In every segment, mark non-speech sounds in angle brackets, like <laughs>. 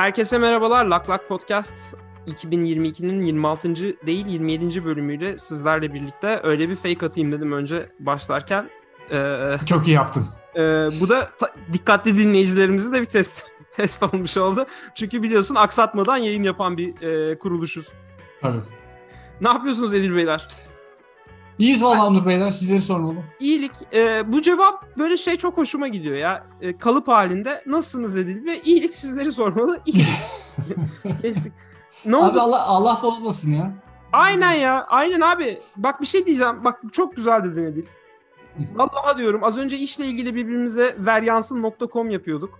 Herkese merhabalar. Lak Lak Podcast 2022'nin 26. değil 27. bölümüyle sizlerle birlikte öyle bir fake atayım dedim önce başlarken. Ee, Çok iyi yaptın. E, bu da ta- dikkatli dinleyicilerimizi de bir test <laughs> test olmuş oldu. Çünkü biliyorsun aksatmadan yayın yapan bir e, kuruluşuz. Tabii. Ne yapıyorsunuz Edil Beyler? İyiyiz valla Onur Beyler sizleri sormalı. İyilik. E, bu cevap böyle şey çok hoşuma gidiyor ya. E, kalıp halinde nasılsınız Edil Bey? İyilik sizleri sormalı. İyilik. <laughs> Geçtik. Ne oldu? Abi Allah, Allah bozmasın ya. Aynen ya. Aynen abi. Bak bir şey diyeceğim. Bak çok güzel dedin Edil. <laughs> Vallahi diyorum az önce işle ilgili birbirimize veryansın.com yapıyorduk.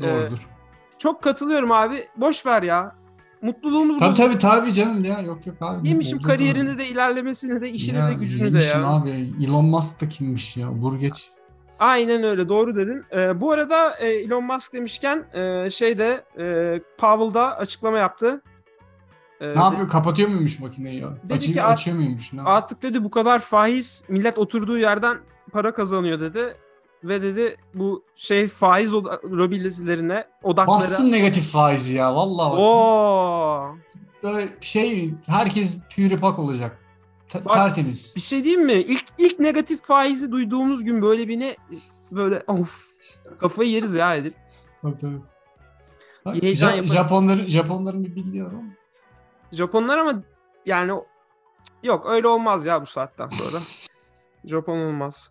Doğrudur. Ee, çok katılıyorum abi. Boş ver ya. Mutluluğumuz tabii, Tabii tabii canım ya. Yok yok abi. Yemişim Oldu kariyerini de ilerlemesini de işini ya, de gücünü de ya. abi. Elon Musk da kimmiş ya. Vur geç. Aynen öyle doğru dedin. Ee, bu arada e, Elon Musk demişken e, şeyde e, Powell da açıklama yaptı. Ee, ne yapıyor? Kapatıyor muymuş makineyi ya? Dedi Açın, ki, açıyor muymuş? Ne artık dedi bu kadar faiz millet oturduğu yerden para kazanıyor dedi. Ve dedi bu şey faiz lobilerine odakları... Bassın negatif faizi ya vallahi. Oo. Böyle şey herkes püripak olacak. T- Bak, tertemiz. Bir şey diyeyim mi? İlk ilk negatif faizi duyduğumuz gün böyle bir ne böyle of kafayı yeriz ya Edil. Tabii tabii. Ja- Japonların Japonların bir ama. Japonlar ama yani yok öyle olmaz ya bu saatten sonra. <laughs> Japon olmaz.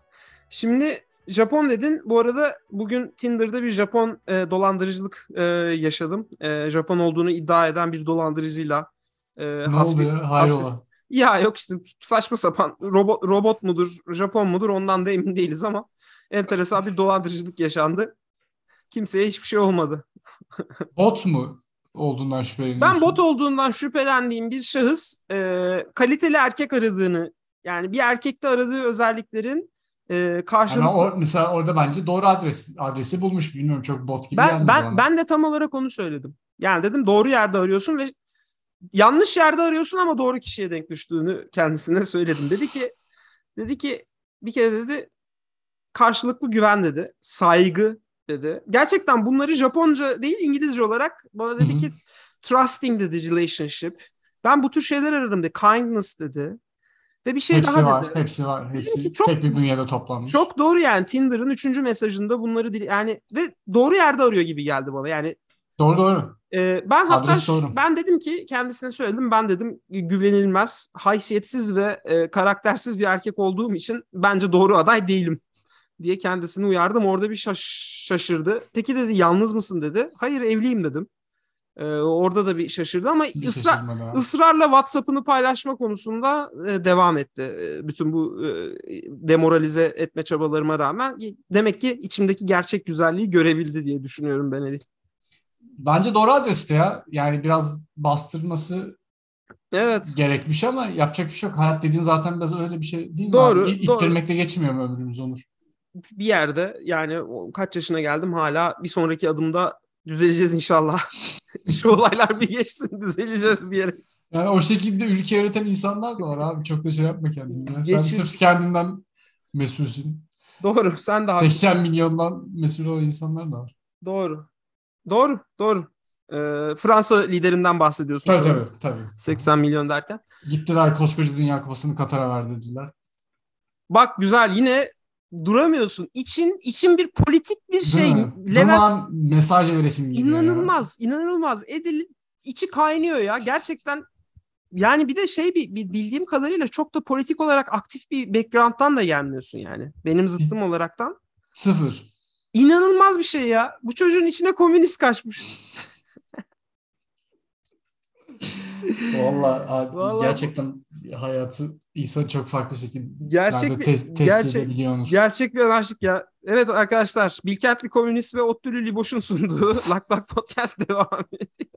Şimdi Japon dedin. Bu arada bugün Tinder'da bir Japon e, dolandırıcılık e, yaşadım. E, Japon olduğunu iddia eden bir dolandırıcıyla. E, ne hasbi, oldu ya? Hayrola? Ya yok işte saçma sapan robot, robot mudur, Japon mudur ondan da emin değiliz ama enteresan bir dolandırıcılık yaşandı. Kimseye hiçbir şey olmadı. Bot mu olduğundan şüpheleniyorsun? Ben bot olduğundan şüphelendiğim bir şahıs e, kaliteli erkek aradığını yani bir erkekte aradığı özelliklerin e, karşılıklı... Yani or, mesela orada bence doğru adres adresi bulmuş. Bilmiyorum çok bot gibi ben, ben, ben de tam olarak onu söyledim. Yani dedim doğru yerde arıyorsun ve yanlış yerde arıyorsun ama doğru kişiye denk düştüğünü kendisine <laughs> söyledim. Dedi ki dedi ki bir kere dedi karşılıklı güven dedi. Saygı dedi. Gerçekten bunları Japonca değil İngilizce olarak bana dedi Hı-hı. ki trusting dedi relationship. Ben bu tür şeyler ararım dedi. Kindness dedi. Ve bir şey hepsi daha var, dedi. Hepsi var. Hepsi çok, tek bir bünyede toplanmış. Çok doğru yani Tinder'ın üçüncü mesajında bunları dil yani ve doğru yerde arıyor gibi geldi bana. Yani Doğru doğru. E, ben hatta doğru. ben dedim ki kendisine söyledim. Ben dedim güvenilmez, haysiyetsiz ve e, karaktersiz bir erkek olduğum için bence doğru aday değilim diye kendisini uyardım. Orada bir şaş- şaşırdı. Peki dedi yalnız mısın dedi. Hayır evliyim dedim. Ee, orada da bir şaşırdı ama bir ısrar, ısrarla WhatsApp'ını paylaşma konusunda e, devam etti. E, bütün bu e, demoralize etme çabalarıma rağmen demek ki içimdeki gerçek güzelliği görebildi diye düşünüyorum ben Eli. Bence doğru adreste ya. Yani biraz bastırması Evet. gerekmiş ama yapacak bir şey yok. Hayat dediğin zaten biraz öyle bir şey değil mi? Doğru. Abi? İttirmekle geçmiyor mu ömrümüz Onur? Bir yerde yani kaç yaşına geldim hala bir sonraki adımda düzeleceğiz inşallah. <laughs> Şu olaylar bir geçsin düzeleceğiz diyerek. Yani o şekilde ülke yöneten insanlar da var abi. Çok da şey yapma kendini. Yani Geçin. Sen sırf kendinden mesulsün. Doğru. Sen de 80 haklısın. milyondan mesul olan insanlar da var. Doğru. Doğru. Doğru. Ee, Fransa liderinden bahsediyorsun. Tabii tabii, tabii. 80 milyon derken. Gittiler koskoca Dünya Kupası'nı Katar'a verdiler. Bak güzel yine duramıyorsun. İçin için bir politik bir şey. Levent Duman mesaj veresim geliyor. İnanılmaz, ya. inanılmaz. Edil içi kaynıyor ya. Gerçekten yani bir de şey bir, bir bildiğim kadarıyla çok da politik olarak aktif bir background'dan da gelmiyorsun yani. Benim zıttım olaraktan. Sıfır. İnanılmaz bir şey ya. Bu çocuğun içine komünist kaçmış. Vallahi, Vallahi gerçekten hayatı insan çok farklı şekilde gerçek bir, test, test gerçek, gerçek bir anarşik ya. Evet arkadaşlar Bilkentli Komünist ve Ottülü Liboş'un sunduğu <laughs> Lak Lak Podcast devam ediyor.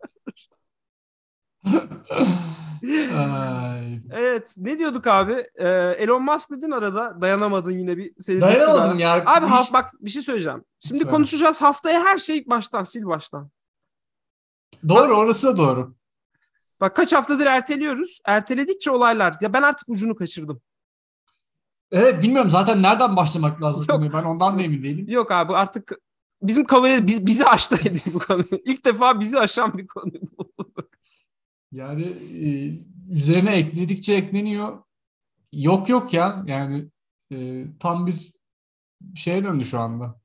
<laughs> evet ne diyorduk abi? Ee, Elon Musk dedin arada dayanamadın yine bir. Dayanamadım ya. Abi Hiç... bak bir şey söyleyeceğim. Şimdi Söyle. konuşacağız haftaya her şey baştan sil baştan. Doğru bak, orası da doğru. Bak kaç haftadır erteliyoruz. Erteledikçe olaylar. Ya ben artık ucunu kaçırdım. Evet bilmiyorum zaten nereden başlamak lazım. Yok. Ben ondan da emin değilim. Yok abi artık bizim cover biz, bizi aştı bu konu. <laughs> İlk defa bizi aşan bir konu bu. Yani e, üzerine ekledikçe ekleniyor. Yok yok ya. Yani e, tam bir şeye döndü şu anda.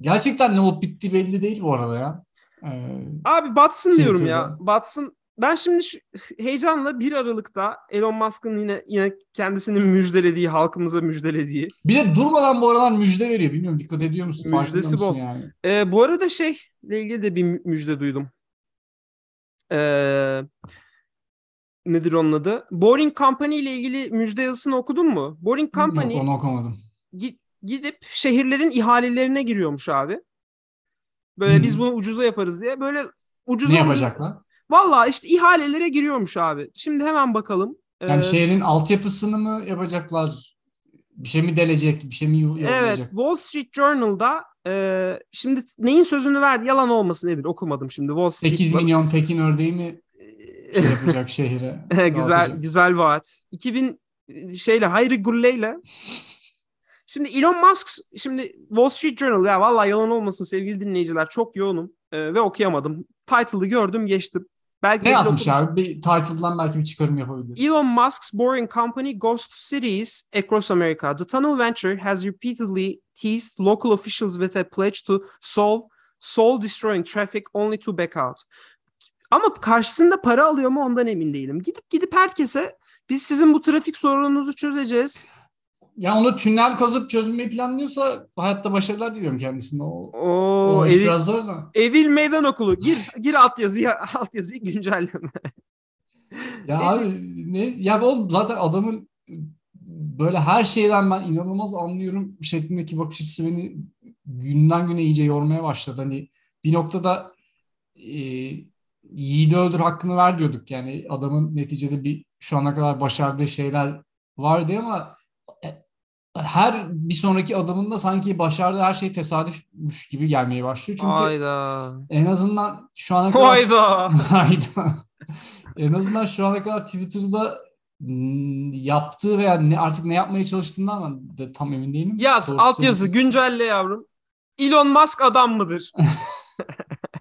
Gerçekten ne olup bitti belli değil bu arada ya. Ee, Abi batsın diyorum ya. Batsın. Ben şimdi şu, heyecanla 1 Aralık'ta Elon Musk'ın yine yine kendisinin müjdelediği, halkımıza müjdelediği. Bir de durmadan bu aralar müjde veriyor. Bilmiyorum dikkat ediyor musun? Müjdesi bol. Yani? Ee, bu arada şey ile ilgili de bir müjde duydum. Ee, nedir onun adı? Boring Company ile ilgili müjde yazısını okudun mu? Boring Company Yok onu okumadım. Gidip şehirlerin ihalelerine giriyormuş abi. Böyle hmm. biz bunu ucuza yaparız diye. Böyle ucuza Ne yapacaklar? Valla işte ihalelere giriyormuş abi. Şimdi hemen bakalım. Yani ee, şehrin altyapısını mı yapacaklar? Bir şey mi delecek? Bir şey mi yapacak? Evet. Wall Street Journal'da e, şimdi neyin sözünü verdi? Yalan olmasın nedir? Okumadım şimdi. Wall Street 8 milyon Pekin ördeği mi şey yapacak <laughs> şehire? güzel güzel vaat. 2000 şeyle Hayri Gulle'yle <laughs> Şimdi Elon Musk şimdi Wall Street Journal ya vallahi yalan olmasın sevgili dinleyiciler çok yoğunum e, ve okuyamadım. Title'ı gördüm geçtim. Belki ne yazmış abi? Bir title'dan belki bir çıkarım yapabiliriz. Elon Musk's Boring Company goes to cities across America. The tunnel venture has repeatedly teased local officials with a pledge to solve soul destroying traffic only to back out. Ama karşısında para alıyor mu ondan emin değilim. Gidip gidip herkese biz sizin bu trafik sorununuzu çözeceğiz. Ya onu tünel kazıp çözmeyi planlıyorsa hayatta başarılar diliyorum kendisine. O, Oo, o iş Evil, biraz zor da. Evil Meydan Okulu. Gir gir altyazıyı <laughs> altyazıyı güncelleme. ya abi ne ya oğlum zaten adamın böyle her şeyden ben inanılmaz anlıyorum şeklindeki bakış açısı beni günden güne iyice yormaya başladı. Hani bir noktada e, yiğidi öldür hakkını ver diyorduk. Yani adamın neticede bir şu ana kadar başardığı şeyler vardı ama her bir sonraki adımında sanki başardığı her şey tesadüfmüş gibi gelmeye başlıyor. Çünkü Hayda. en azından şu ana kadar Hayda. <laughs> Hayda. en azından şu ana kadar Twitter'da yaptığı veya ne, artık ne yapmaya çalıştığından ben de tam emin değilim. Yaz altyazı güncelle yavrum. Elon Musk adam mıdır? <laughs>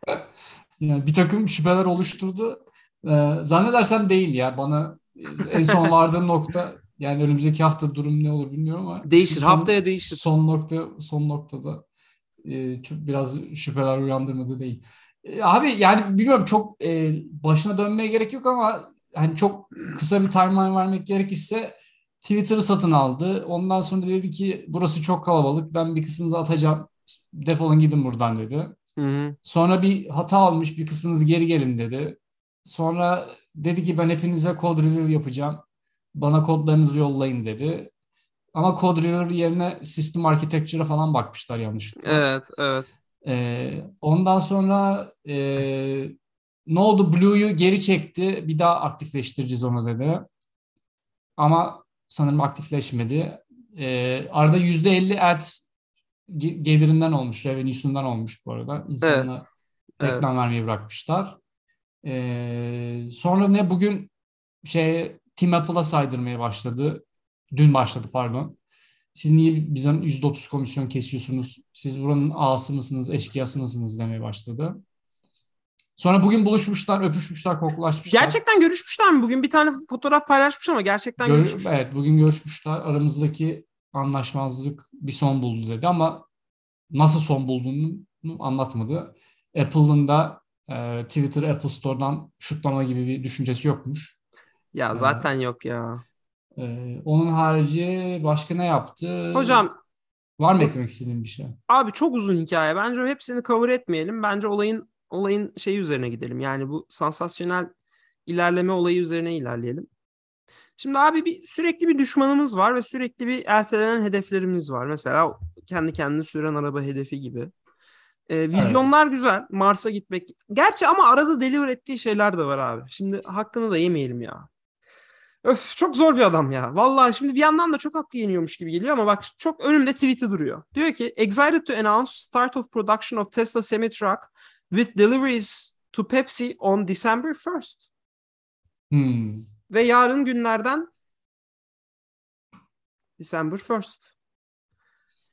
<laughs> yani bir takım şüpheler oluşturdu. Ee, zannedersem değil ya. Bana en son vardığım nokta yani önümüzdeki hafta durum ne olur bilmiyorum ama değişir. Son, haftaya değişir. Son nokta son noktada e, çok biraz şüpheler uyandırmadı değil. E, abi yani bilmiyorum çok e, başına dönmeye gerek yok ama hani çok kısa bir timeline vermek gerekirse Twitter'ı satın aldı. Ondan sonra dedi ki burası çok kalabalık. Ben bir kısmınızı atacağım. Defolun gidin buradan dedi. Hı hı. Sonra bir hata almış. Bir kısmınız geri gelin dedi. Sonra dedi ki ben hepinize code review yapacağım bana kodlarınızı yollayın dedi. Ama code reviewer yerine system architecture'a falan bakmışlar yanlışlıkla. Evet, evet. Ee, ondan sonra e, ne oldu? Blue'yu geri çekti. Bir daha aktifleştireceğiz onu dedi. Ama sanırım aktifleşmedi. Ee, arada %50 ad gelirinden olmuş, revenue'sundan olmuş bu arada. İnsanlar evet. reklam evet. vermeyi bırakmışlar. Ee, sonra ne bugün şey Team Apple'a saydırmaya başladı. Dün başladı pardon. Siz niye bizden %30 komisyon kesiyorsunuz? Siz buranın ağası mısınız, eşkıyası mısınız demeye başladı. Sonra bugün buluşmuşlar, öpüşmüşler, koklaşmışlar. Gerçekten görüşmüşler mi? Bugün bir tane fotoğraf paylaşmış ama gerçekten Gör, görüşmüşler. Evet, bugün görüşmüşler. Aramızdaki anlaşmazlık bir son buldu dedi ama nasıl son bulduğunu anlatmadı. Apple'ın da e, Twitter Apple Store'dan şutlama gibi bir düşüncesi yokmuş. Ya zaten yok ya. Ee, onun harici başka ne yaptı? Hocam var mı eklemek istediğin bir şey? Abi çok uzun hikaye. Bence hepsini cover etmeyelim. Bence olayın olayın şeyi üzerine gidelim. Yani bu sansasyonel ilerleme olayı üzerine ilerleyelim. Şimdi abi bir sürekli bir düşmanımız var ve sürekli bir ertelenen hedeflerimiz var. Mesela kendi kendini süren araba hedefi gibi. E, vizyonlar evet. güzel. Mars'a gitmek. Gerçi ama arada deliver ettiği şeyler de var abi. Şimdi hakkını da yemeyelim ya. Öf çok zor bir adam ya. Vallahi şimdi bir yandan da çok haklı yeniyormuş gibi geliyor ama bak çok önümde tweet'i duruyor. Diyor ki excited to announce start of production of Tesla semi-truck with deliveries to Pepsi on December 1st. Hmm. Ve yarın günlerden December 1st.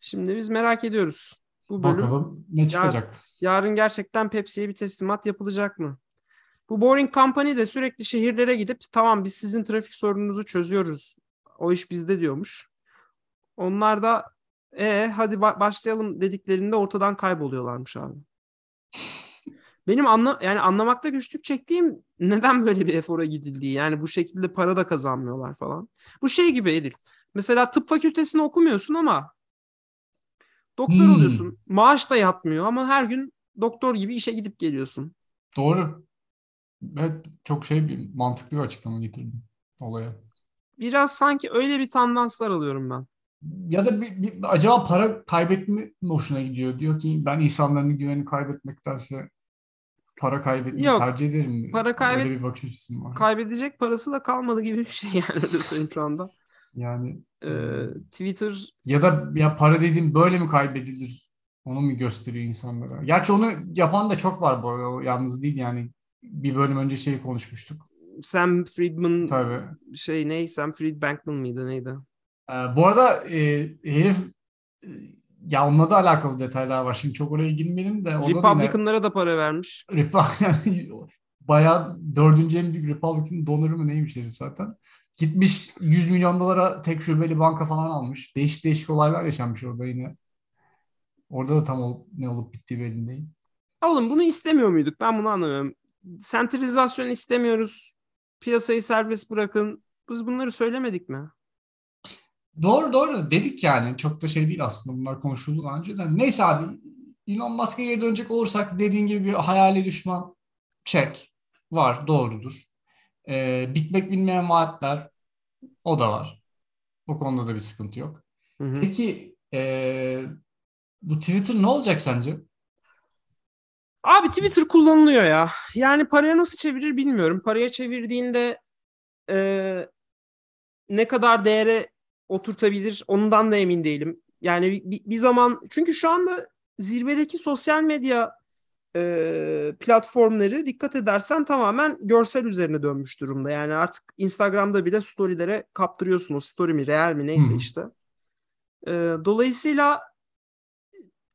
Şimdi biz merak ediyoruz. Bu bölüm, Bakalım ne çıkacak. Yar, yarın gerçekten Pepsi'ye bir teslimat yapılacak mı? Bu Boring Company de sürekli şehirlere gidip tamam biz sizin trafik sorununuzu çözüyoruz. O iş bizde diyormuş. Onlar da e hadi başlayalım dediklerinde ortadan kayboluyorlarmış abi. Benim anla yani anlamakta güçlük çektiğim neden böyle bir efora gidildiği. Yani bu şekilde para da kazanmıyorlar falan. Bu şey gibi Edil. Mesela tıp fakültesini okumuyorsun ama doktor hmm. oluyorsun. Maaş da yatmıyor ama her gün doktor gibi işe gidip geliyorsun. Doğru. Evet çok şey bir mantıklı bir açıklama getirdim olaya. Biraz sanki öyle bir tandanslar alıyorum ben. Ya da bir, bir, acaba para kaybetme hoşuna gidiyor. Diyor ki ben insanların güvenini kaybetmektense para kaybetmeyi Yok, tercih ederim. Para kaybet Öyle bir bakış açısı var. Kaybedecek parası da kalmadı gibi bir şey <laughs> yani öyle söyleyeyim şu anda. Yani ee, Twitter ya da ya para dediğim böyle mi kaybedilir? Onu mu gösteriyor insanlara? Gerçi onu yapan da çok var bu arada. O yalnız değil yani. Bir bölüm önce şey konuşmuştuk. Sam Friedman Tabii. şey ne? Sam Fried Bankman mıydı neydi? Ee, bu arada e, herif ya onunla da alakalı detaylar var. Şimdi çok oraya girmeyelim de. Republican'lara yine... da para vermiş. <laughs> bayağı dördüncü en büyük Republican donoru mu neymiş herif zaten. Gitmiş 100 milyon dolara tek şubeli banka falan almış. Değişik değişik olaylar yaşanmış orada yine. Orada da tam olup, ne olup bittiği belli değil. Oğlum bunu istemiyor muyduk? Ben bunu anlamıyorum. Sentralizasyon istemiyoruz. Piyasayı serbest bırakın. Biz bunları söylemedik mi? Doğru doğru dedik yani. Çok da şey değil aslında bunlar konuşuldu daha önceden. Neyse abi Elon Musk'a geri dönecek olursak dediğin gibi bir hayali düşman çek var doğrudur. Ee, bitmek bilmeyen vaatler o da var. Bu konuda da bir sıkıntı yok. Hı hı. Peki e, bu Twitter ne olacak sence? Abi Twitter kullanılıyor ya. Yani paraya nasıl çevirir bilmiyorum. Paraya çevirdiğinde e, ne kadar değere oturtabilir ondan da emin değilim. Yani bir, bir zaman çünkü şu anda zirvedeki sosyal medya e, platformları dikkat edersen tamamen görsel üzerine dönmüş durumda. Yani artık Instagram'da bile storylere kaptırıyorsunuz. Story mi, real mi neyse işte. E, dolayısıyla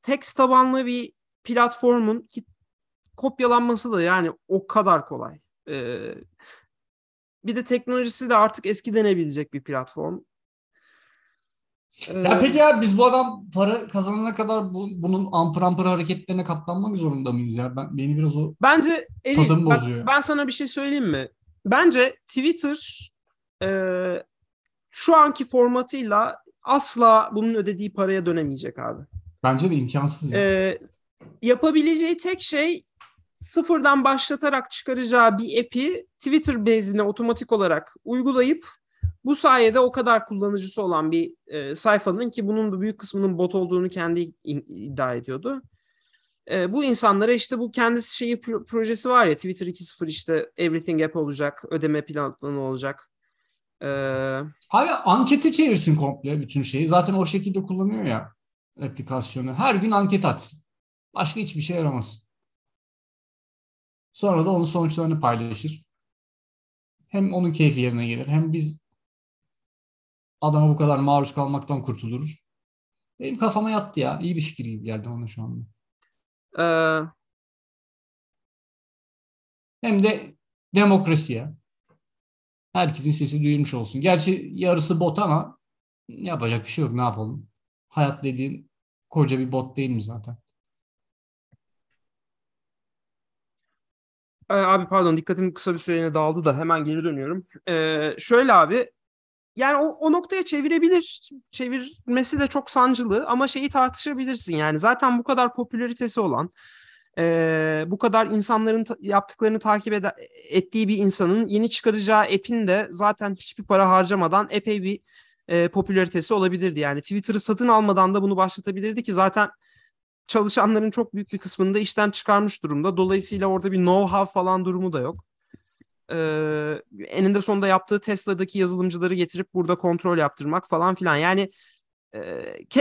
text tabanlı bir platformun ki kopyalanması da yani o kadar kolay. E, bir de teknolojisi de artık eski denebilecek bir platform. Ya peki ya biz bu adam para kazanana kadar bu, bunun ampır ampır hareketlerine katlanmak zorunda mıyız ya? Ben beni biraz o Bence Eli, tadım bozuyor. Ben, ben sana bir şey söyleyeyim mi? Bence Twitter e, şu anki formatıyla asla bunun ödediği paraya dönemeyecek abi. Bence de imkansız. Ya. E, yapabileceği tek şey sıfırdan başlatarak çıkaracağı bir app'i Twitter bezine otomatik olarak uygulayıp bu sayede o kadar kullanıcısı olan bir e, sayfanın ki bunun da büyük kısmının bot olduğunu kendi iddia ediyordu. E, bu insanlara işte bu kendisi şeyi projesi var ya Twitter 2.0 işte Everything App olacak, ödeme planı olacak. E, Abi anketi çevirsin komple bütün şeyi. Zaten o şekilde kullanıyor ya aplikasyonu. Her gün anket açsın. Başka hiçbir şey yaramasın. Sonra da onun sonuçlarını paylaşır. Hem onun keyfi yerine gelir hem biz adama bu kadar maruz kalmaktan kurtuluruz. Benim kafama yattı ya. İyi bir fikir gibi geldi ona şu anda. Ee... Hem de demokrasiye. Herkesin sesi duyulmuş olsun. Gerçi yarısı bot ama yapacak bir şey yok. Ne yapalım? Hayat dediğin koca bir bot değil mi zaten? Ee, abi pardon dikkatim kısa bir süreliğine dağıldı da hemen geri dönüyorum. Ee, şöyle abi yani o, o noktaya çevirebilir. Çevirmesi de çok sancılı ama şeyi tartışabilirsin yani. Zaten bu kadar popülaritesi olan, e, bu kadar insanların ta- yaptıklarını takip ed- ettiği bir insanın yeni çıkaracağı app'in de zaten hiçbir para harcamadan epey bir e, popülaritesi olabilirdi. Yani Twitter'ı satın almadan da bunu başlatabilirdi ki zaten çalışanların çok büyük bir kısmını da işten çıkarmış durumda. Dolayısıyla orada bir know-how falan durumu da yok e, eninde sonunda yaptığı Tesla'daki yazılımcıları getirip burada kontrol yaptırmak falan filan. Yani e,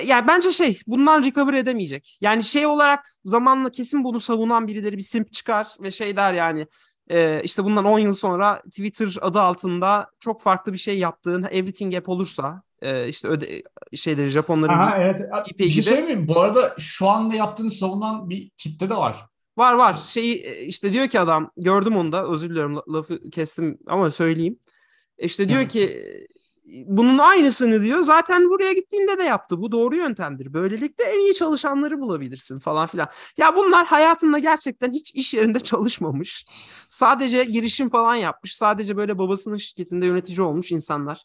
yani bence şey bundan recover edemeyecek. Yani şey olarak zamanla kesin bunu savunan birileri bir simp çıkar ve şey der yani e, işte bundan 10 yıl sonra Twitter adı altında çok farklı bir şey yaptığın Everything App olursa e, işte öde şeyleri Japonların Aha, evet. bir şey söyleyeyim Bu arada şu anda yaptığını savunan bir kitle de var. Var var. Şeyi e, işte diyor ki adam gördüm onu da özür diliyorum lafı kestim ama söyleyeyim. İşte diyor ki bunun aynısını diyor. Zaten buraya gittiğinde de yaptı. Bu doğru yöntemdir. Böylelikle en iyi çalışanları bulabilirsin falan filan. Ya bunlar hayatında gerçekten hiç iş yerinde çalışmamış. Sadece girişim falan yapmış. Sadece böyle babasının şirketinde yönetici olmuş insanlar.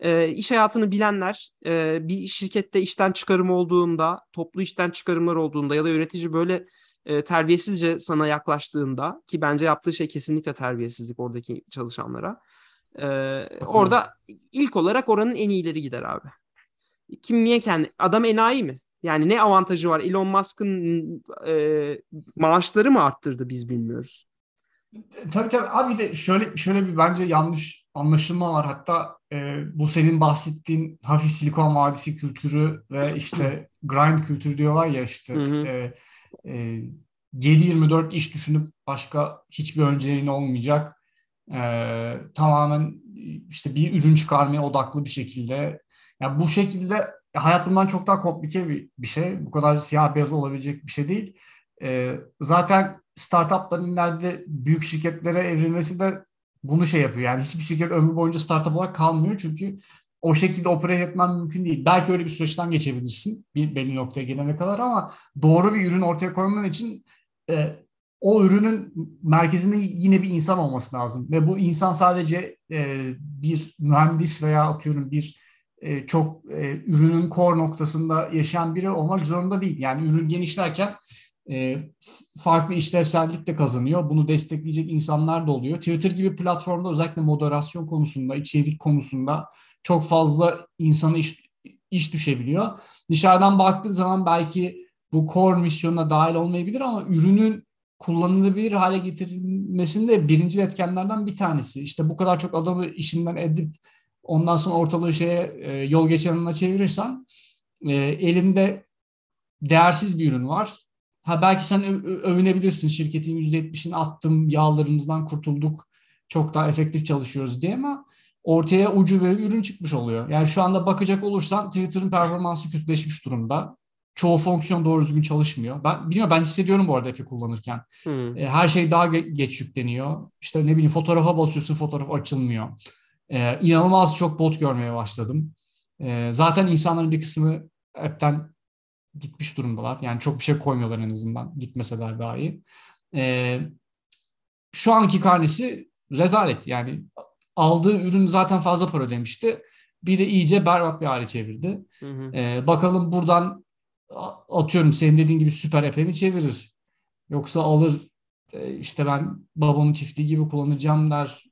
E, iş hayatını bilenler e, bir şirkette işten çıkarım olduğunda, toplu işten çıkarımlar olduğunda ya da yönetici böyle e, terbiyesizce sana yaklaştığında ki bence yaptığı şey kesinlikle terbiyesizlik oradaki çalışanlara ee, orada ilk olarak oranın en iyileri gider abi. Kim niye kendi adam enayi mi? Yani ne avantajı var? Elon Musk'ın e, maaşları mı arttırdı biz bilmiyoruz. Tabii tabii abi de şöyle şöyle bir bence yanlış anlaşılma var. Hatta e, bu senin bahsettiğin hafif silikon vadisi kültürü ve işte <laughs> grind kültürü diyorlar ya işte e, e, 7-24 iş düşünüp başka hiçbir önceliğin olmayacak e, tamamen işte bir ürün çıkarmaya odaklı bir şekilde. Yani bu şekilde hayat bundan çok daha komplike bir, bir şey. Bu kadar siyah beyaz olabilecek bir şey değil. E, zaten startupların ileride büyük şirketlere evrilmesi de bunu şey yapıyor. Yani hiçbir şirket ömrü boyunca startup olarak kalmıyor çünkü o şekilde opera etmen mümkün değil. Belki öyle bir süreçten geçebilirsin bir belli noktaya gelene kadar ama doğru bir ürün ortaya koyman için e, o ürünün merkezinde yine bir insan olması lazım. Ve bu insan sadece e, bir mühendis veya atıyorum bir e, çok e, ürünün core noktasında yaşayan biri olmak zorunda değil. Yani ürün genişlerken e, farklı işlevsellik de kazanıyor. Bunu destekleyecek insanlar da oluyor. Twitter gibi platformda özellikle moderasyon konusunda, içerik konusunda çok fazla insana iş, iş düşebiliyor. Dışarıdan baktığı zaman belki bu core misyonuna dahil olmayabilir ama ürünün kullanılabilir hale getirilmesinde birinci etkenlerden bir tanesi. İşte bu kadar çok adamı işinden edip ondan sonra ortalığı şeye e, yol geçenine çevirirsen e, elinde değersiz bir ürün var. Ha belki sen övünebilirsin şirketin %70'ini attım, yağlarımızdan kurtulduk, çok daha efektif çalışıyoruz diye ama ortaya ucu ve ürün çıkmış oluyor. Yani şu anda bakacak olursan Twitter'ın performansı kötüleşmiş durumda çoğu fonksiyon doğru düzgün çalışmıyor. Ben bilmiyorum ben hissediyorum bu arada Efe kullanırken. Hmm. E, her şey daha ge- geç yükleniyor. İşte ne bileyim fotoğrafa basıyorsun fotoğraf açılmıyor. E, inanılmaz çok bot görmeye başladım. E, zaten insanların bir kısmı app'ten gitmiş durumdalar. Yani çok bir şey koymuyorlar en azından gitmeseler dahi. E, şu anki karnesi rezalet. Yani aldığı ürün zaten fazla para ödemişti. Bir de iyice berbat bir hale çevirdi. Hı hı. Ee, bakalım buradan atıyorum senin dediğin gibi süper app'e mi çevirir? Yoksa alır e, işte ben babamın çiftliği gibi kullanacağım der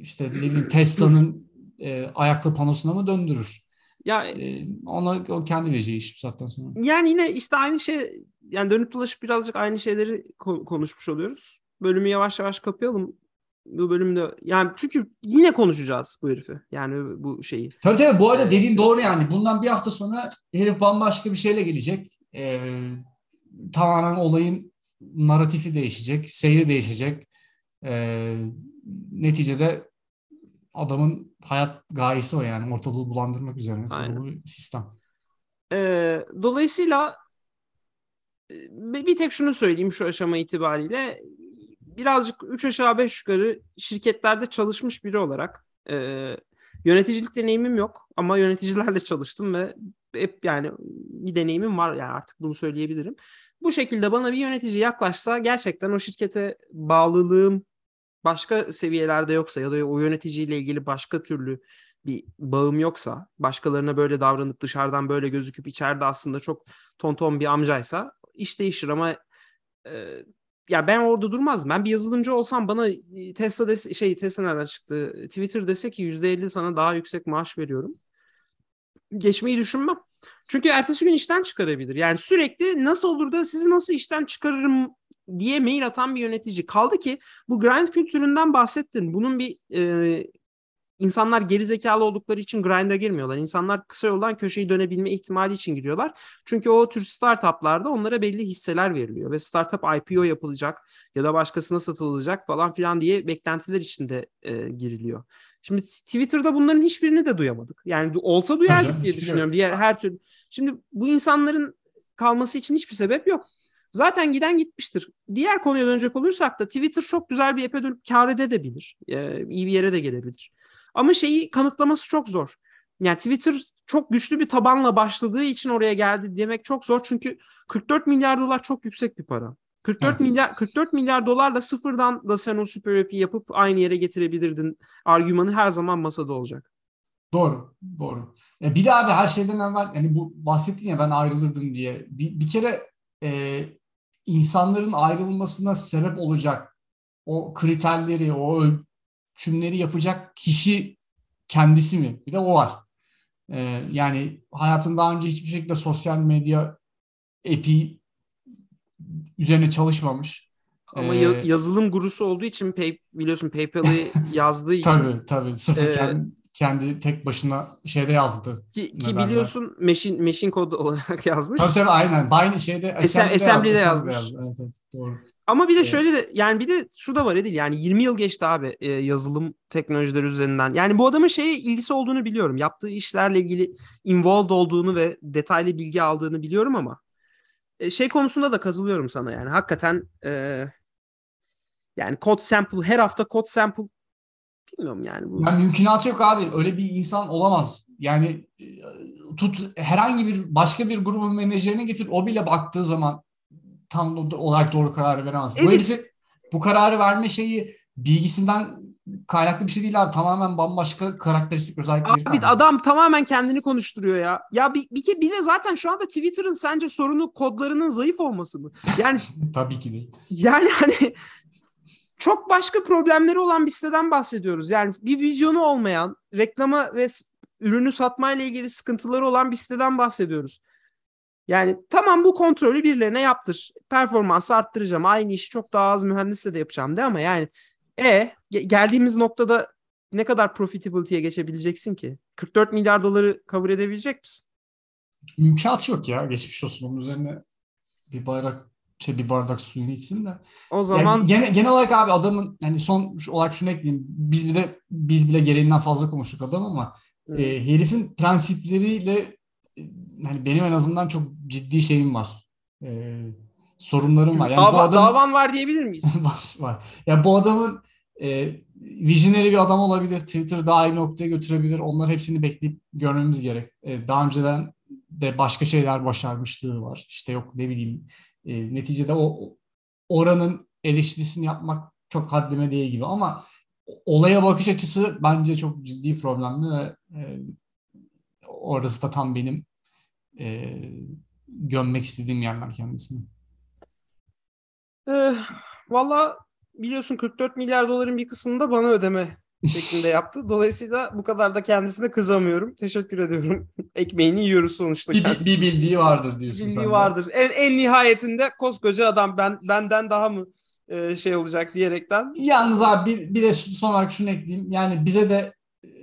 işte ne bileyim Tesla'nın e, ayaklı panosuna mı döndürür? Ya e, ona o kendi vereceği iş bu saatten sonra. Yani yine işte aynı şey yani dönüp dolaşıp birazcık aynı şeyleri konuşmuş oluyoruz. Bölümü yavaş yavaş kapayalım bu bölümde yani çünkü yine konuşacağız bu herifi. Yani bu şeyi. Tabii tabii bu arada ee, dediğin doğru yani. Bundan bir hafta sonra herif bambaşka bir şeyle gelecek. Ee, tamamen olayın narratifi değişecek, seyri değişecek. Ee, neticede adamın hayat gayesi o yani. Ortalığı bulandırmak üzerine bu sistem. Ee, dolayısıyla e, bir tek şunu söyleyeyim şu aşama itibariyle birazcık 3 aşağı 5 yukarı şirketlerde çalışmış biri olarak e, yöneticilik deneyimim yok ama yöneticilerle çalıştım ve hep yani bir deneyimim var yani artık bunu söyleyebilirim. Bu şekilde bana bir yönetici yaklaşsa gerçekten o şirkete bağlılığım başka seviyelerde yoksa ya da o yöneticiyle ilgili başka türlü bir bağım yoksa, başkalarına böyle davranıp dışarıdan böyle gözüküp içeride aslında çok tonton bir amcaysa iş değişir ama e, ya ben orada durmaz. Ben bir yazılımcı olsam bana e, Tesla dese, şey Tesla nereden çıktı? Twitter dese ki %50 sana daha yüksek maaş veriyorum. Geçmeyi düşünmem. Çünkü ertesi gün işten çıkarabilir. Yani sürekli nasıl olur da sizi nasıl işten çıkarırım diye mail atan bir yönetici. Kaldı ki bu grind kültüründen bahsettin. Bunun bir e, insanlar geri zekalı oldukları için grind'a girmiyorlar. İnsanlar kısa yoldan köşeyi dönebilme ihtimali için giriyorlar. Çünkü o tür startuplarda onlara belli hisseler veriliyor ve startup IPO yapılacak ya da başkasına satılacak falan filan diye beklentiler içinde e, giriliyor. Şimdi Twitter'da bunların hiçbirini de duyamadık. Yani olsa duyardık diye düşünüyorum. Diğer her türlü. Şimdi bu insanların kalması için hiçbir sebep yok. Zaten giden gitmiştir. Diğer konuya dönecek olursak da Twitter çok güzel bir epe dönüp kar edebilir. Ee, iyi bir yere de gelebilir. Ama şeyi kanıtlaması çok zor. Yani Twitter çok güçlü bir tabanla başladığı için oraya geldi demek çok zor. Çünkü 44 milyar dolar çok yüksek bir para. 44 evet. milyar 44 milyar dolarla sıfırdan da sen o süper app'i yapıp aynı yere getirebilirdin. Argümanı her zaman masada olacak. Doğru, doğru. E bir de abi her şeyden evvel yani bu bahsettin ya ben ayrılırdım diye. Bir, bir kere e, insanların ayrılmasına sebep olacak o kriterleri, o ölçümleri yapacak kişi kendisi mi? Bir de o var. E, yani hayatında daha önce hiçbir şekilde sosyal medya epi üzerine çalışmamış. Ama ee, yazılım gurusu olduğu için pay, biliyorsun PayPal'ı <laughs> yazdığı için. Tabii tabii. Sıfır e, kendi, tek başına şeyde yazdı. Ki, ki biliyorsun machine, machine code olarak <laughs> yazmış. Tabii tabii aynen. Aynı şeyde assembly'de, assembly'de yazmış. yazmış. Evet, evet, doğru. Ama bir de şöyle de yani bir de şu da var Edil yani 20 yıl geçti abi e, yazılım teknolojileri üzerinden. Yani bu adamın şeye ilgisi olduğunu biliyorum. Yaptığı işlerle ilgili involved olduğunu ve detaylı bilgi aldığını biliyorum ama e, şey konusunda da katılıyorum sana yani. Hakikaten e, yani code sample her hafta code sample bilmiyorum yani. Bu... Yani mümkünatı yok abi. Öyle bir insan olamaz. Yani e, tut herhangi bir başka bir grubun menajerine getir o bile baktığı zaman tam olarak doğru kararı veremez. Evet. Bu herifi bu kararı verme şeyi bilgisinden kaynaklı bir şey değil abi. Tamamen bambaşka karakteristik özellikleri. Abi adam tamamen kendini konuşturuyor ya. Ya bir, bir, bir de zaten şu anda Twitter'ın sence sorunu kodlarının zayıf olması mı? Yani <laughs> tabii ki değil. Yani hani çok başka problemleri olan bir siteden bahsediyoruz. Yani bir vizyonu olmayan, reklama ve ürünü satmayla ilgili sıkıntıları olan bir siteden bahsediyoruz. Yani tamam bu kontrolü birilerine yaptır. Performansı arttıracağım. Aynı işi çok daha az mühendisle de yapacağım de ama yani e geldiğimiz noktada ne kadar profitability'ye geçebileceksin ki? 44 milyar doları cover edebilecek misin? İmkanı yok ya. Geçmiş olsun. Onun üzerine bir bayrak şey bir bardak suyunu içsin de. O zaman yani genel, genel olarak abi adamın yani son olarak şunu ekleyeyim. Biz bile biz bile gereğinden fazla konuştuk adam ama hmm. e, herifin prensipleriyle yani benim en azından çok ciddi şeyim var. E, sorunlarım var. Yani Dava, bu adam, davan var diyebilir miyiz? <laughs> var, var. Ya yani bu adamın e, visionary bir adam olabilir. Twitter daha iyi noktaya götürebilir. Onlar hepsini bekleyip görmemiz gerek. E, daha önceden de başka şeyler başarmışlığı var. İşte yok ne bileyim e, neticede o oranın eleştirisini yapmak çok haddime değil gibi ama olaya bakış açısı bence çok ciddi problemli ve e, orası da tam benim e, gömmek istediğim yerler kendisini. Ee, Valla biliyorsun 44 milyar doların bir kısmını da bana ödeme <laughs> şeklinde yaptı. Dolayısıyla bu kadar da kendisine kızamıyorum. Teşekkür ediyorum. <laughs> Ekmeğini yiyoruz sonuçta. Bir, bir bildiği vardır diyorsun bildiği sen vardır. En, en nihayetinde koskoca adam ben benden daha mı e, şey olacak diyerekten. Yalnız abi bir, bir de son olarak şunu ekleyeyim. Yani bize de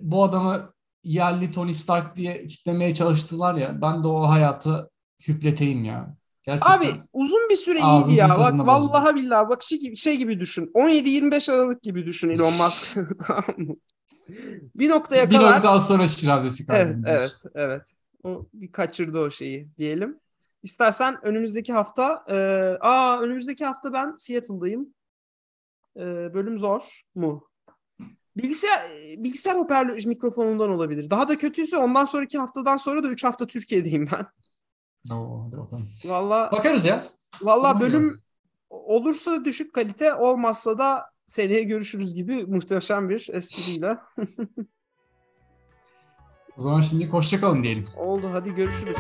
bu adamı yerli Tony Stark diye kitlemeye çalıştılar ya. Ben de o hayatı hüpleteyim ya. Gerçekten Abi uzun bir süre iyiydi ya. Bak vallahi billahi bak şey gibi, şey gibi düşün. 17-25 Aralık gibi düşün Elon <laughs> Musk. <laughs> bir noktaya bir kadar. Bir noktadan sonra şirazesi kaldı. Evet, evet, evet. O bir kaçırdı o şeyi diyelim. İstersen önümüzdeki hafta e, aa önümüzdeki hafta ben Seattle'dayım. E, bölüm zor mu? Bilgisayar bilgisayar hoparlör mikrofonundan olabilir. Daha da kötüyse ondan sonraki haftadan sonra da 3 hafta Türkiye'deyim ben. Oo, hadi bakalım. Valla, Bakarız ya. Valla bölüm olursa düşük kalite olmazsa da seneye görüşürüz gibi muhteşem bir espriyle. <laughs> o zaman şimdi hoşçakalın diyelim. Oldu hadi görüşürüz.